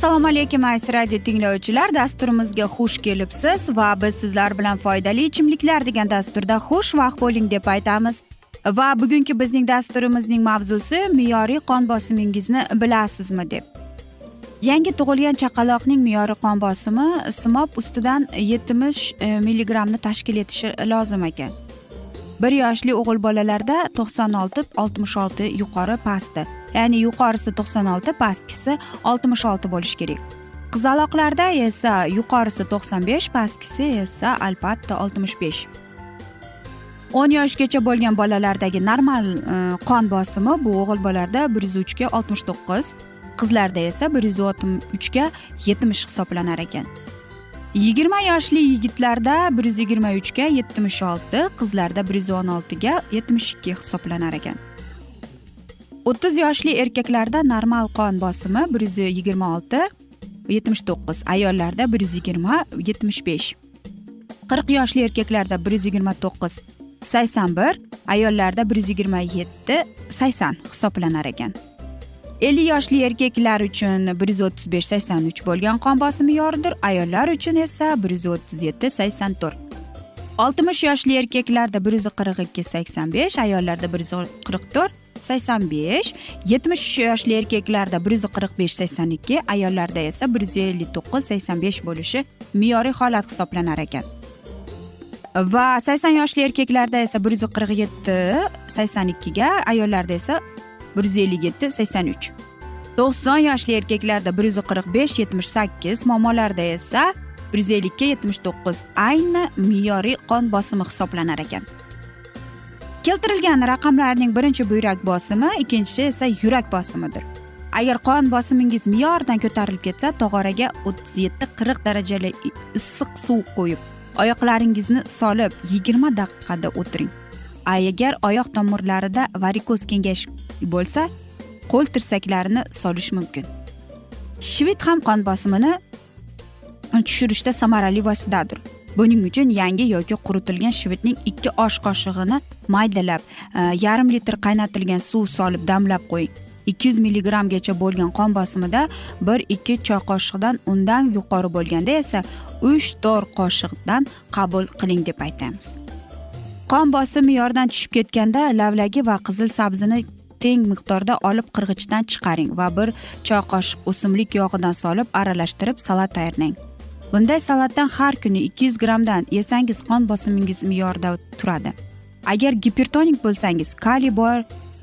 assalomu alaykum aziz radio tinglovchilar. Dasturimizga xush kelibsiz va biz sizlar bilan foydali ichimliklar degan dasturda xushvaqt bo'ling deb aytamiz. Va bugungi bizning dasturimizning mavzusi me'yoriy qon bosimingizni bilasizmi deb. Yangi tug'ilgan chaqaloqning me'yori qon bosimi simob ustidan yetmish e, milligrammni tashkil etishi lozim ekan. Bir yoshli o'g'il bolalarda to'qson olti oltmish olti yuqori pasti ya'ni yuqorisi to'qson olti pastkisi oltmish olti bo'lishi kerak. Qizaloqlarda esa yuqorisi to'qson besh pastkisi esa albatta oltmish besh. o'n yoshgacha bo'lgan bolalardagi normal e, qon bosimi bu o'g'il bolalarda bir yuz uchga oltmish to'qqiz qizlarda esa bir yuz oltmish uchga yetmish hisoblanar ekan. Yigirma yoshli yigitlarda bir yuz yigirma uchga yetmish olti qizlarda bir yuz o'n oltiga yetmish ikki hisoblanar ekan. O'ttiz yoshli erkaklarda normal qon bosimi bir yuz yigirma olti yetmish to'qqiz ayollarda bir yuz yigirma yetmish besh. Qirq yoshli erkaklarda bir yuz yigirma to'qqiz sakson bir ayollarda bir yuz yigirma yetti sakson hisoblanar ekan. Ellik yoshli erkaklar uchun bir yuz o'ttiz besh sakson uch bo'lgan qon bosimi yoridir ayollar uchun esa bir yuz o'ttiz yetti sakson to'rt. Oltmish yoshli erkaklarda bir yuz qirq ikki sakson besh ayollarda bir yuz qirq to'rt sakson besh yetmish yoshli erkaklarda bir yuz qirq besh sakson ikki ayollarda esa bir yuz ellik to'qqiz sakson besh bo'lishi me'yoriy holat hisoblanar ekan. Va sakson yoshli erkaklarda esa bir yuz qirq yetti sakson ikkiga ayollarda esa bir yuz ellik yetti sakson uch to'qson yoshli erkaklarda bir yuz qirq besh yetmish sakkiz momolarda esa bir yuz ellikka yetmish to'qqiz ayni me'yoriy qon bosimi hisoblanar ekan. Keltirilgan raqamlarning birinchi buyrak bosimi ikkinchisi esa yurak bosimidir. Agar qon bosimingiz me'yordan ko'tarilib ketsa tog'oraga o'ttiz yetti qirq darajali issiq suv qo'yib oyoqlaringizni solib yigirma daqiqada o'tiring. Agar oyoq tomirlarida varikoz kengash bo'lsa qo'l tirsaklarini solish mumkin. Shvit ham qon bosimini tushirishda samarali vositadir. Buning uchun yangi yoki quritilgan shvitning ikki osh qoshig'ini maydalab e, yarim litr qaynatilgan suv solib damlab qo'ying ikki yuz milligrammgacha bo'lgan qon bosimida bir ikki choy qoshiqdan undan yuqori bo'lganda esa uch to'rt qoshiqdan qabul qiling deb aytamiz. Qon bosimi yordan tushib ketganda lavlagi va qizil sabzini teng miqdorda olib qirg'ichdan chiqaring va bir choy qoshiq o'simlik yog'idan solib aralashtirib salat tayyorlang. Bunday salatdan har kuni ikki yuz grammdan yesangiz qon bosimingiz me'yorida turadi. Agar gipertonik bo'lsangiz kaliy bor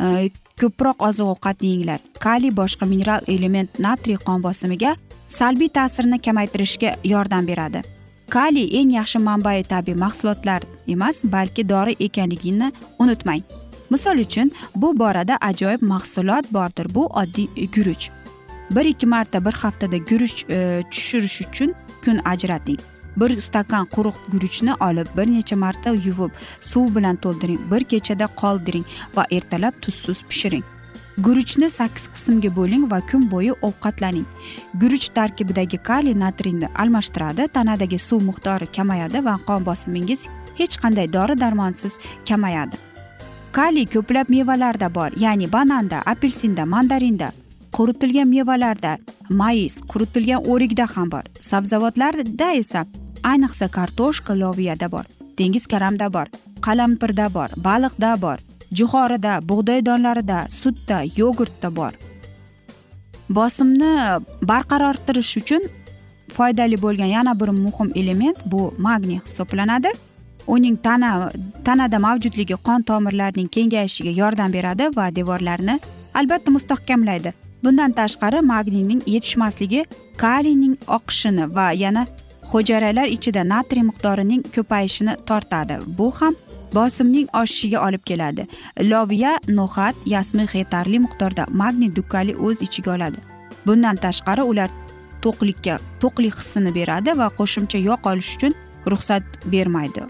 e, ko'proq oziq ovqat yenglar kaliy boshqa mineral element natriy qon bosimiga salbiy ta'sirini kamaytirishga yordam beradi. Kaliy eng yaxshi manbai tabiiy mahsulotlar emas balki dori ekanligini unutmang. Misol uchun bu borada ajoyib mahsulot bordir bu oddiy guruch. Bir ikki marta bir haftada guruch e, tushirish uchun kun ajrating. Bir stakan quruq guruchni olib bir necha marta yuvib suv bilan to'ldiring bir kechada qoldiring va ertalab tuzsiz pishiring. Guruchni sakkiz qismga bo'ling va kun bo'yi ovqatlaning. Guruch tarkibidagi kaliy natriyni almashtiradi tanadagi suv miqdori kamayadi va qon bosimingiz hech qanday dori darmonsiz kamayadi. Kaliy ko'plab mevalarda bor ya'ni bananda apelsinda mandarinda quritilgan mevalarda mayiz quritilgan o'rikda ham bor. Sabzavotlarda esa ayniqsa kartoshka loviyada bor dengiz karamda bor qalampirda bor baliqda bor jo'xorida bug'doy donlarida sutda yogurtda bor. Bosimni barqarortirish uchun foydali bo'lgan yana bir muhim element bu magniy hisoblanadi. Uning tana tanada mavjudligi qon tomirlarining kengayishiga yordam beradi va devorlarni albatta mustahkamlaydi. Bundan tashqari magniyning yetishmasligi kaliyning oqishini va yana hujayralar ichida natriy miqdorining ko'payishini tortadi. Bu ham bosimning oshishiga olib keladi. Loviya no'xat yasmix yetarli miqdorda magniy dukkali o'z ichiga oladi. Bundan tashqari ular to'qlikka to'qlik hissini beradi va qo'shimcha yog' olish uchun ruxsat bermaydi.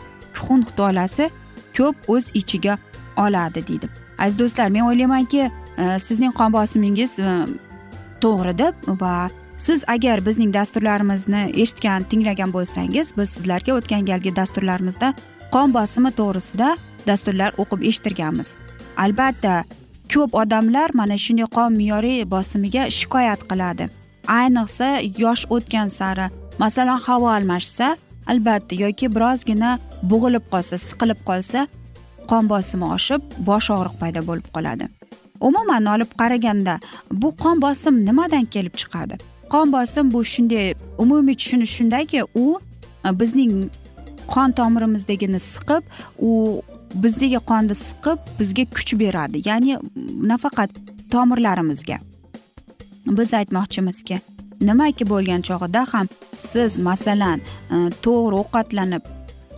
Xun tolasi ko'p o'z ichiga oladi deydi. Aziz do'stlar men o'ylaymanki e, sizning qon bosimingiz e, to'g'ri deb va siz agar bizning dasturlarimizni eshitgan tinglagan bo'lsangiz biz sizlarga o'tgan galgi dasturlarimizda qon bosimi to'g'risida dasturlar o'qib eshittirganmiz. Albatta ko'p odamlar mana shunday qon me'yoriy bosimiga shikoyat qiladi. Ayniqsa yosh o'tgan sari masalan havo almashsa albatta yoki birozgina bo'g'ilib qolsa siqilib qolsa qon bosimi oshib bosh og'riq paydo bo'lib qoladi. Umuman olib qaraganda bu qon bosim nimadan kelib chiqadi? Qon bosim bu shunday umumiy tushunish shundaki u e, bizning qon tomirimizdagini siqib u bizdagi qonni siqib bizga kuch beradi. Ya'ni nafaqat tomirlarimizga. Biz aytmoqchimizki nimaki bo'lgan chog'ida ham siz masalan e, to'g'ri ovqatlanib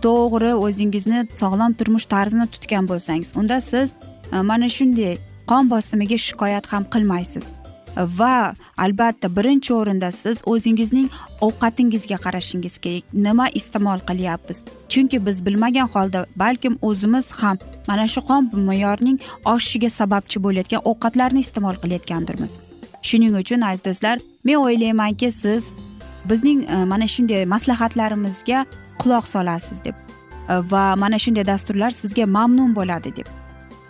to'g'ri o'zingizni sog'lom turmush tarzini tutgan bo'lsangiz unda siz e, mana shunday qon bosimiga shikoyat ham qilmaysiz. Va albatta birinchi o'rinda siz o'zingizning ovqatingizga qarashingiz kerak. Nima iste'mol qilyapmiz? Chunki biz bilmagan holda balkim o'zimiz ham mana shu qon me'yorining oshishiga sababchi bo'layotgan ovqatlarni iste'mol qilayotgandirmiz. Shuning uchun aziz do'stlar men o'ylaymanki siz bizning e, mana shunday maslahatlarimizga quloq solasiz deb e, va mana shunday dasturlar sizga mamnun bo'ladi deb.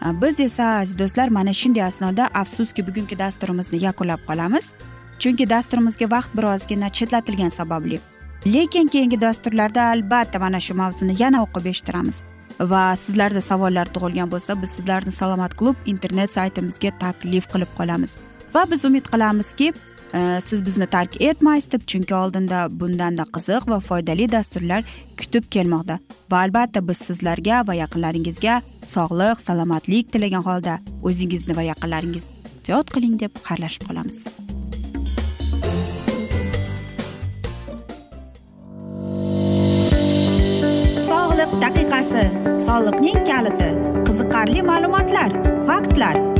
E, biz esa aziz do'stlar mana shunday asnoda afsuski bugungi dasturimizni yakunlab qolamiz. Chunki dasturimizga vaqt birozgina chetlatilgani sababli. Lekin keyingi dasturlarda albatta mana shu mavzuni yana o'qib eshittiramiz. Va sizlarda savollar tug'ilgan bo'lsa biz sizlarni salomat klub internet saytimizga taklif qilib qolamiz. Va biz umid qilamizki Э, siz bizni tark etmaysiz deb chunki oldinda bundanda qiziq va foydali dasturlar kutib kelmoqda. Va albatta biz sizlarga va yaqinlaringizga sog'lik salomatlik tilagan holda o'zingizni va yaqinlaringizni ehtiyot qiling deb xayrlashib qolamiz. Sog'liq daqiqasi soliqning kaliti qiziqarli ma'lumotlar faktlar.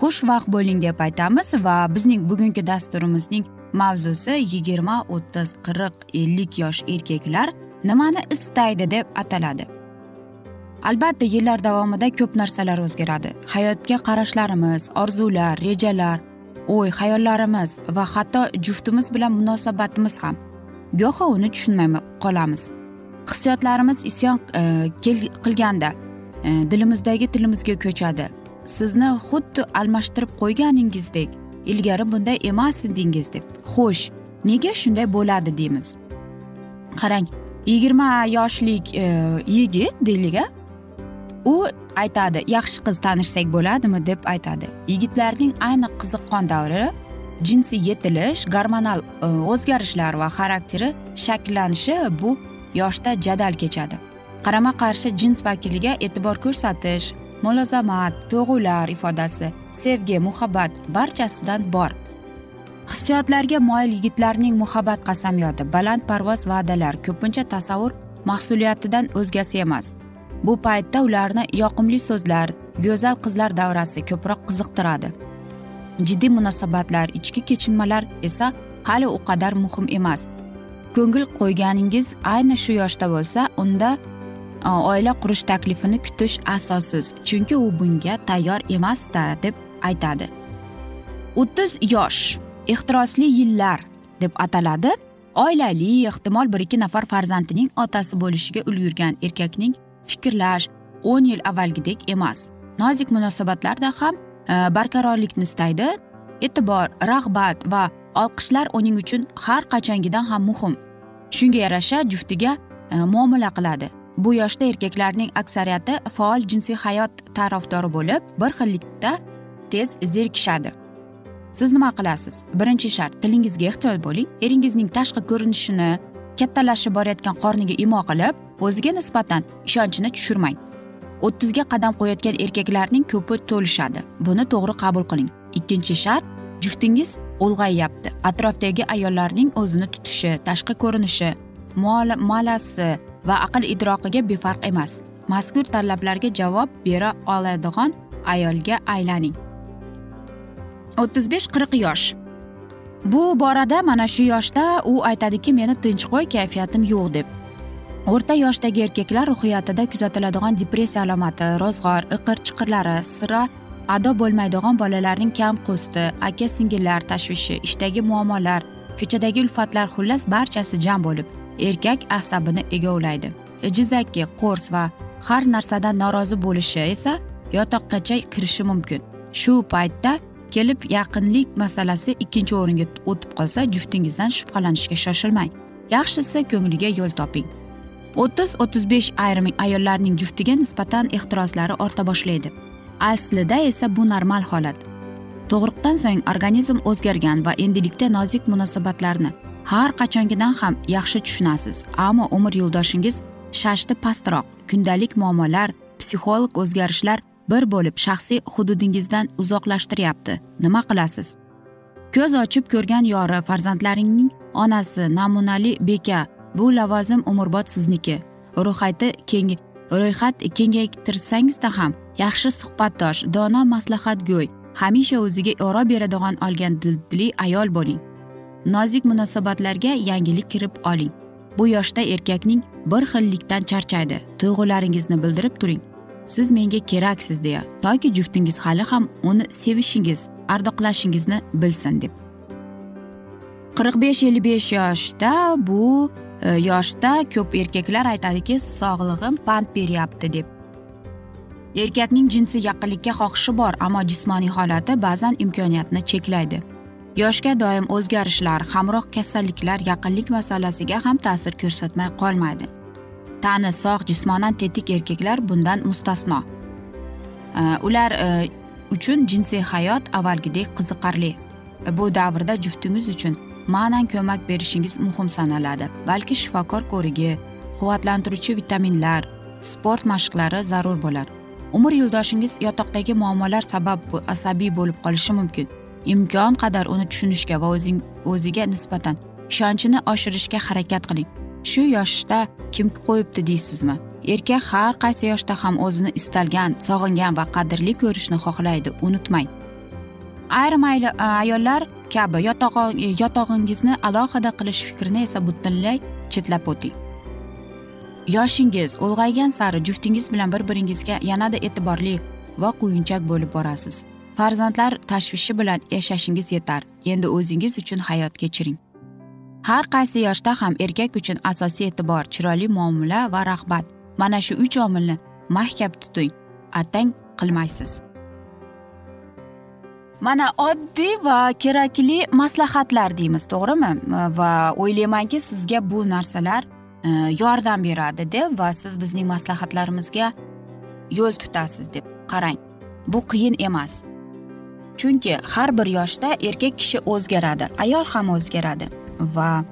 xushvaqt bo'ling deb aytamiz va bizning bugungi dasturimizning mavzusi yigirma o'ttiz qirq ellik yosh erkaklar nimani istaydi deb ataladi. Albatta yillar davomida ko'p narsalar o'zgaradi. Hayotga qarashlarimiz orzular rejalar o'y hayollarimiz va hatto juftimiz bilan munosabatimiz ham. Goho uni tushunmay qolamiz. Hissiyotlarimiz isyon e, qilganda e, dilimizdagi tilimizga ko'chadi. Sizni xuddi almashtirib qo'yganingizdek ilgari bunday emas edingiz deb. Xo'sh nega shunday bo'ladi deymiz. Qarang yigirma yoshlik e, yigit deylik a u aytadi yaxshi qiz tanishsak bo'ladimi deb aytadi. Yigitlarning ayni qiziqqon davri jinsiy yetilish gormonal e, o'zgarishlar va xarakteri shakllanishi bu yoshda jadal kechadi. Qarama qarshi jins vakiliga e'tibor ko'rsatish mulozamat tuyg'ular ifodasi sevgi muhabbat barchasidan bor. Hissiyotlarga moyil yigitlarning muhabbat qasamyodi balandparvoz va'dalar ko'pincha tasavvur mahsuliyatidan o'zgasi emas. Bu paytda ularni yoqimli so'zlar go'zal qizlar davrasi ko'proq qiziqtiradi. Jiddiy munosabatlar ichki kechinmalar esa hali u qadar muhim emas. Ko'ngil qo'yganingiz ayni shu yoshda bo'lsa unda oila qurish taklifini kutish asossiz chunki u bunga tayyor emasda deb aytadi. O'ttiz yosh ehtirosli yillar deb ataladi. Oilali ehtimol bir ikki nafar farzandining otasi bo'lishiga ulgurgan erkakning fikrlash o'n yil avvalgidek emas. Nozik munosabatlarda ham e, barqarorlikni istaydi. E'tibor rag'bat va olqishlar uning uchun har qachongidan ham muhim. Shunga yarasha juftiga e, muomala qiladi. Bu yoshda erkaklarning aksariyati faol jinsiy hayot tarafdori bo'lib bir xillikda tez zerikishadi. Siz nima qilasiz? Birinchi shart tilingizga ehtiyot bo'ling. Eringizning tashqi ko'rinishini kattalashib borayotgan qorniga imo qilib o'ziga nisbatan ishonchini tushirmang. O'ttizga qadam qo'yayotgan erkaklarning ko'pi to'lishadi. Buni to'g'ri qabul qiling. Ikkinchi shart juftingiz ulg'ayyapti atrofdagi ayollarning o'zini tutishi tashqi ko'rinishi muomalasi va aql idroqiga befarq emas. Mazkur talablarga javob bera oladigan ayolga aylaning. O'ttiz besh qirq yosh. Bu borada mana shu yoshda u aytadiki meni tinch qo'y kayfiyatim yo'q deb. O'rta yoshdagi erkaklar ruhiyatida kuzatiladigan depressiya alomati ro'zg'or iqir chiqirlari sira ado bo'lmaydigan bolalarning kam qusti aka singillar tashvishi ishdagi muammolar ko'chadagi ulfatlar xullas barchasi jam bo'lib erkak asabini egovlaydi e, jizaki qo'rs va har narsadan norozi bo'lishi esa yotoqqacha kirishi mumkin. Shu paytda kelib yaqinlik masalasi ikkinchi o'ringa o'tib qolsa juftingizdan shubhalanishga shoshilmang. Yaxshisi ko'ngliga yo'l toping. O'ttiz o'ttiz besh ayrim ayollarning juftiga nisbatan ehtiroslari orta boshlaydi. Aslida esa bu normal holat. Tug'ruqdan so'ng organizm o'zgargan va endilikda nozik munosabatlarni har qachongidan ham yaxshi tushunasiz ammo umr yo'ldoshingiz shashti pastroq kundalik muammolar psixolog o'zgarishlar bir bo'lib shaxsiy hududingizdan uzoqlashtiryapti. Nima qilasiz? Ko'z ochib ko'rgan yori farzandlaringning onasi namunali beka bu lavozim umrbod sizniki. Ro'yxati keng ro'yxat kengaytirsangizda ham yaxshi suhbatdosh dono maslahatgo'y hamisha o'ziga oro beradigan olgan dildli ayol bo'ling. Nozik munosabatlarga yangilik kirib oling. Bu yoshda erkakning bir xillikdan charchaydi. Tuyg'ularingizni bildirib turing. Siz menga keraksiz deya. Toki juftingiz hali ham uni sevishingiz ardoqlashingizni bilsin deb. Qirq besh ellik besh yoshda bu e, yoshda ko'p erkaklar aytadiki sog'lig'im pand beryapti deb. Erkakning jinsiy yaqinlikka xohishi bor ammo jismoniy holati ba'zan imkoniyatni cheklaydi. Yoshga doim o'zgarishlar hamroh kasalliklar yaqinlik masalasiga ham ta'sir ko'rsatmay qolmaydi. Tani sog' jismonan tetik erkaklar bundan mustasno. Ular e, uchun jinsiy hayot avvalgidek qiziqarli. Bu davrda juftingiz uchun ma'nan ko'mak berishingiz muhim sanaladi. Balki shifokor ko'rigi quvvatlantiruvchi vitaminlar sport mashqlari zarur bo'lar umr yo'ldoshingiz yotoqdagi muammolar sabab asabiy bo'lib qolishi mumkin. Imkon qadar uni tushunishga va o'zing o'ziga nisbatan ishonchini oshirishga harakat qiling. Shu yoshda kim qo'yibdi deysizmi? Erkak har qaysi yoshda ham o'zini istalgan sog'ingan va qadrli ko'rishni xohlaydi unutmang. Ayrim ayollar kabi yotog'ingizni alohida qilish fikrini esa butunlay chetlab o'ting. Yoshingiz ulg'aygan sari juftingiz bilan bir biringizga yanada e'tiborli va quyunchoq bo'lib borasiz. Farzandlar tashvishi bilan yashashingiz yetar. Endi o'zingiz uchun hayot kechiring. Har qaysi yoshda ham erkak uchun asosiy e'tibor chiroyli muomala va rag'bat. Mana shu uch omilni mahkam tuting. Attang qilmaysiz. Mana oddiy va kerakli maslahatlar deymiz to'g'rimi? Va o'ylaymanki sizga bu narsalar e, yordam beradi deb va siz bizning maslahatlarimizga yo'l tutasiz deb qarang. Bu qiyin emas. Chunki har bir yoshda erkak kishi o'zgaradi ayol ham o'zgaradi. Va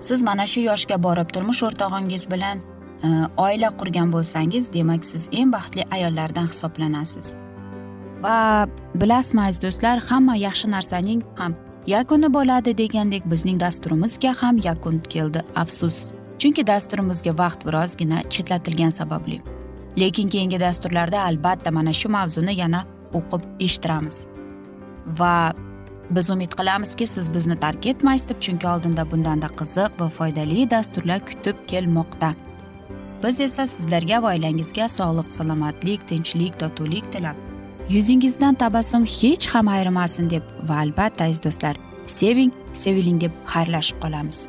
siz mana shu yoshga borib turmush o'rtog'ingiz bilan e, oila qurgan bo'lsangiz demak siz eng baxtli ayollardan hisoblanasiz. Va bilasizmi aziz do'stlar hamma yaxshi narsaning ham yakuni bo'ladi degandek bizning dasturimizga ham yakun keldi afsus. Chunki dasturimizga vaqt birozgina chetlatilgani sababli. Lekin keyingi dasturlarda albatta mana shu mavzuni yana o'qib eshittiramiz. Va biz umid qilamizki siz bizni tark etmaysiz deb chunki oldinda bundanda qiziq va foydali dasturlar kutib kelmoqda. Biz esa sizlarga va oilangizga sog'lik salomatlik tinchlik totuvlik tilab. Yuzingizdan tabassum hech ham ayrimasin deb va albatta aziz do'stlar seving seviling deb xayrlashib qolamiz.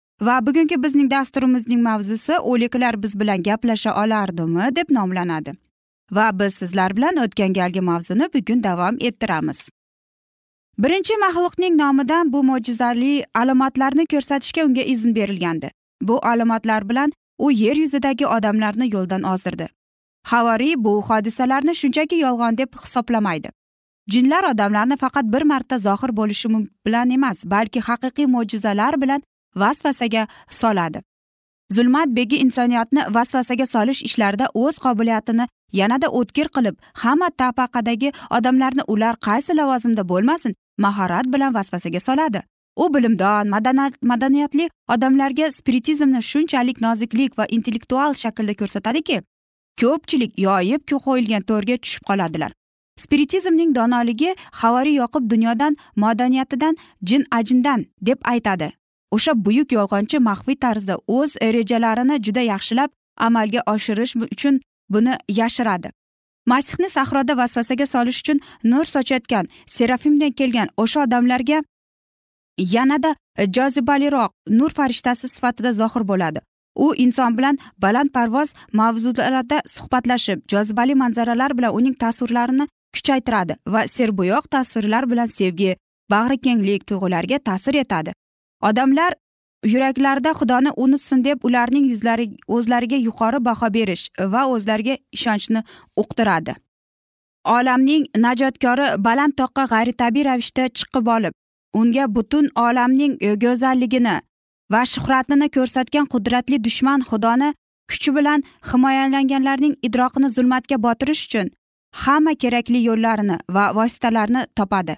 Va bugungi bizning dasturimizning mavzusi o'liklar biz bilan gaplasha olardimi deb nomlanadi. Va biz sizlar bilan o'tgan galgi mavzuni bugun davom ettiramiz. Birinchi maxluqning nomidan bu mo'jizali alomatlarni ko'rsatishga unga izn berilgandi. Bu alomatlar bilan u yer yuzidagi odamlarni yo'ldan ozdirdi. Havariy bu hodisalarni shunchaki yolg'on deb hisoblamaydi. Jinlar odamlarni faqat bir marta zohir bo'lishi bilan emas balki haqiqiy mo'jizalar bilan vasvasaga soladi. Zulmat begi insoniyatni vasvasaga solish ishlarida o'z qobiliyatini yanada o'tkir qilib hamma tabaqadagi odamlarni ular qaysi lavozimda bo'lmasin mahorat bilan vasvasaga soladi. U bilimdon madaniyatli odamlarga spiritizmni shunchalik noziklik va intellektual shaklda ko'rsatadiki ko'pchilik yoyib qo'yilgan to'rga tushib qoladilar. Spiritizmning donoligi havariy yoqib dunyodan madaniyatidan jin ajindan deb aytadi. O'sha buyuk yolg'onchi maxfiy tarzda o'z rejalarini juda yaxshilab amalga oshirish uchun buni yashiradi. Masihni sahroda vasvasaga solish uchun nur sochayotgan serafimdan kelgan o'sha odamlarga yanada jozibaliroq nur farishtasi sifatida zohir bo'ladi. U inson bilan balandparvoz mavzularda suhbatlashib jozibali manzaralar bilan uning tasvirlarini kuchaytiradi va serbuyoq tasvirlar bilan sevgi bag'rikenglik tuyg'ulariga ta'sir etadi. Odamlar yuraklarida xudoni unutsin deb ularning yuzlari o'zlariga yuqori baho berish va o'zlariga ishonchni uqtiradi. Olamning najotkori baland toqqa g'ayritabiiy ravishda chiqib olib unga butun olamning go'zalligini va shuhratini ko'rsatgan qudratli dushman xudoni kuchi bilan himoyalanganlarning idroqini zulmatga botirish uchun hamma kerakli yo'llarini va vositalarni topadi.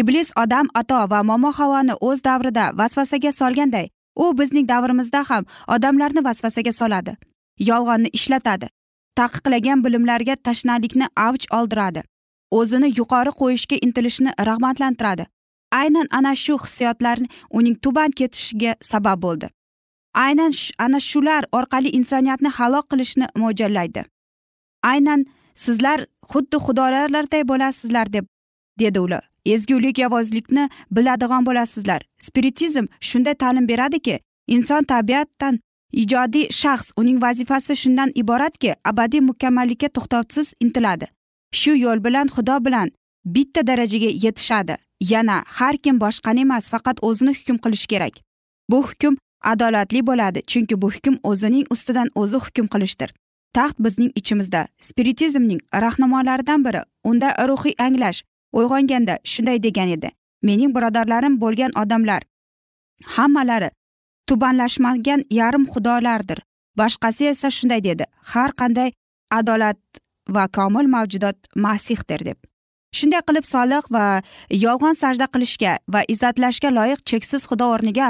Iblis odam ato va momo havoni o'z davrida vasvasaga solganday u bizning davrimizda ham odamlarni vasvasaga soladi yolg'onni ishlatadi taqiqlagan bilimlarga tashnalikni avj oldiradi o'zini yuqori qo'yishga intilishni rag'batlantiradi. Aynan ana shu hissiyotlar uning tuban ketishiga sabab bo'ldi. Aynan ana shular orqali insoniyatni halok qilishni mo'ljallaydi. Aynan sizlar xuddi xudolarday bo'lasizlar deb dedi ular. Ezgulik yovuzlikni biladigan bo'lasizlar. Spiritizm shunday ta'lim beradiki inson tabiatdan ijodiy shaxs uning vazifasi shundan iboratki abadiy mukammallikka to'xtovsiz intiladi. Shu yo'l bilan xudo bilan bitta darajaga yetishadi. Yana har kim boshqani emas faqat o'zini hukm qilishi kerak. Bu hukm adolatli bo'ladi chunki bu hukm o'zining ustidan o'zi hukm qilishdir. Taxt bizning ichimizda. Spiritizmning rahnamolaridan biri unda ruhiy anglash uyg'onganda shunday degan edi. Mening birodarlarim bo'lgan odamlar. Hammalari tubanlashmagan yarim xudolardir. Boshqasi esa shunday dedi. Har qanday adolat va komil mavjudot masihdir deb. Shunday qilib soliq va yolg'on sajda qilishga va izzatlashga loyiq cheksiz xudo o'rniga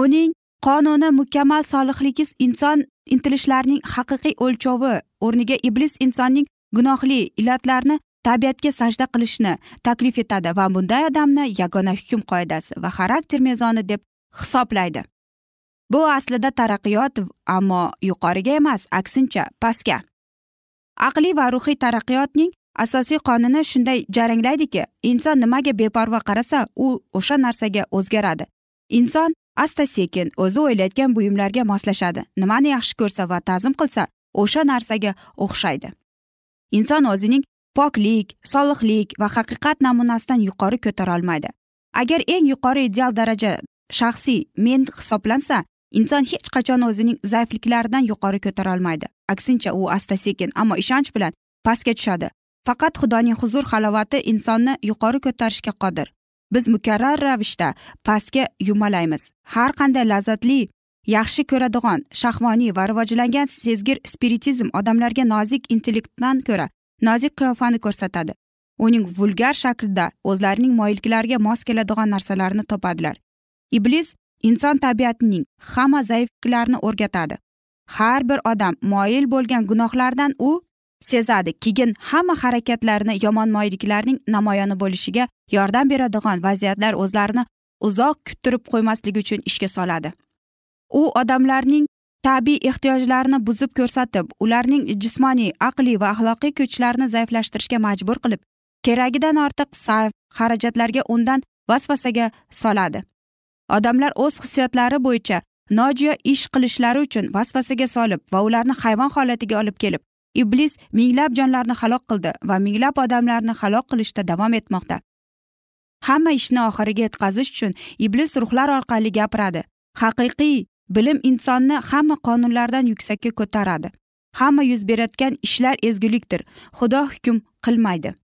uning qonuni mukammal solihligiz inson intilishlarining haqiqiy o'lchovi o'rniga iblis insonning gunohli illatlarni tabiatga sajda qilishni taklif etadi va bunday odamni yagona hukm qoidasi va xarakter mezoni deb hisoblaydi. Bu aslida taraqqiyot ammo yuqoriga emas aksincha pastga. Aqliy va ruhiy taraqqiyotning asosiy qonuni shunday jaranglaydiki inson nimaga beparvo qarasa u o'sha narsaga o'zgaradi. Inson asta sekin o'zi o'ylayotgan buyumlarga moslashadi nimani yaxshi ko'rsa va ta'zim qilsa o'sha narsaga o'xshaydi. Inson o'zining poklik solihlik va haqiqat namunasidan yuqori ko'tara olmaydi agar eng yuqori ideal daraja shaxsiy men hisoblansa inson hech qachon o'zining zaifliklaridan yuqori ko'tara olmaydi aksincha u asta sekin ammo ishonch bilan pastga tushadi. Faqat xudoning huzur halovati insonni yuqori ko'tarishga qodir. Biz mukarrar ravishda pastga yumalaymiz. Har qanday lazzatli yaxshi ko'radigan shahvoniy va rivojlangan sezgir spiritizm odamlarga nozik intellektdan ko'ra nozik qiyofani ko'rsatadi. Uning vulgar shaklda o'zlarining moyilliklariga mos keladigan narsalarni topadilar. Iblis inson tabiatining hamma zaifliklarini o'rgatadi. Har bir odam moyil bo'lgan gunohlardan u sezadi keyin hamma harakatlarini yomon moyilliklarning namoyoni bo'lishiga yordam beradigan vaziyatlar o'zlarini uzoq kuttirib qo'ymasligi uchun ishga soladi. U odamlarning tabiiy ehtiyojlarini buzib ko'rsatib ularning jismoniy aqliy va axloqiy kuchlarini zaiflashtirishga majbur qilib keragidan ortiq sarf xarajatlarga undan vasvasaga soladi. Odamlar o'z hissiyotlari bo'yicha nojo'ya ish qilishlari uchun vasvasaga solib va ularni hayvon holatiga olib kelib iblis minglab jonlarni halok qildi va minglab odamlarni halok qilishda davom etmoqda. Hamma ishni oxiriga yetkazish uchun iblis ruhlar orqali gapiradi. Haqiqiy bilim insonni hamma qonunlardan yuksakka ko'taradi. Hamma yuz berayotgan ishlar ezgulikdir. Xudo hukm qilmaydi.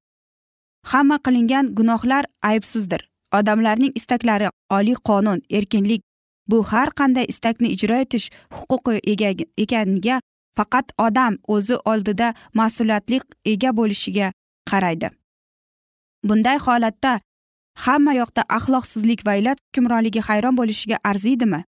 Hamma qilingan gunohlar aybsizdir. Odamlarning istaklari oliy qonun erkinlik. Bu har qanday istakni ijro etish huquqi ega ekaniga faqat odam o'zi oldida mas'uliyatli ega bo'lishiga qaraydi. Bunday holatda hamma yoqda axloqsizlik va illat hukmronligi hayron bo'lishiga arziydimi?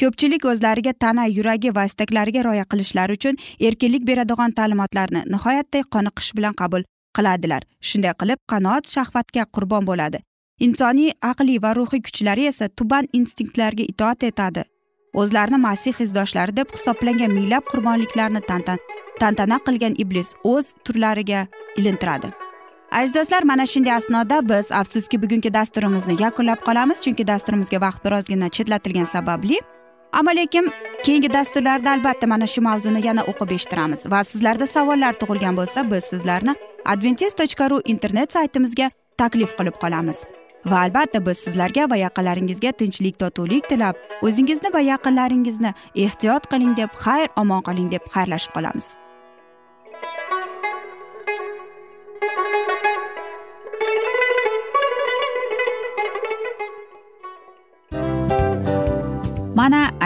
Ko'pchilik o'zlariga tana yuragi va istaklariga rioya qilishlari uchun erkinlik beradigan ta'limotlarni nihoyatda qoniqish bilan qabul qiladilar. Shunday qilib qanoat shahvatga qurbon bo'ladi. Insoniy aqliy va ruhiy kuchlari esa tuban instinktlarga itoat etadi. O'zlarini masih izdoshlari deb hisoblangan minglab qurbonliklarni tantan tantana qilgan iblis o'z turlariga ilintiradi. Aziz do'stlar mana shunday asnoda biz afsuski bugungi dasturimizni yakunlab qolamiz chunki dasturimizga vaqt birozgina chetlatilgani sababli ammo lekin keyingi dasturlarda albatta mana shu mavzuni yana o'qib eshittiramiz va sizlarda savollar tug'ilgan bo'lsa biz sizlarni adventis tochka ru internet saytimizga taklif qilib qolamiz. Va albatta biz sizlarga va yaqinlaringizga tinchlik totuvlik tilab o'zingizni va yaqinlaringizni ehtiyot qiling deb xayr omon qoling deb xayrlashib qolamiz.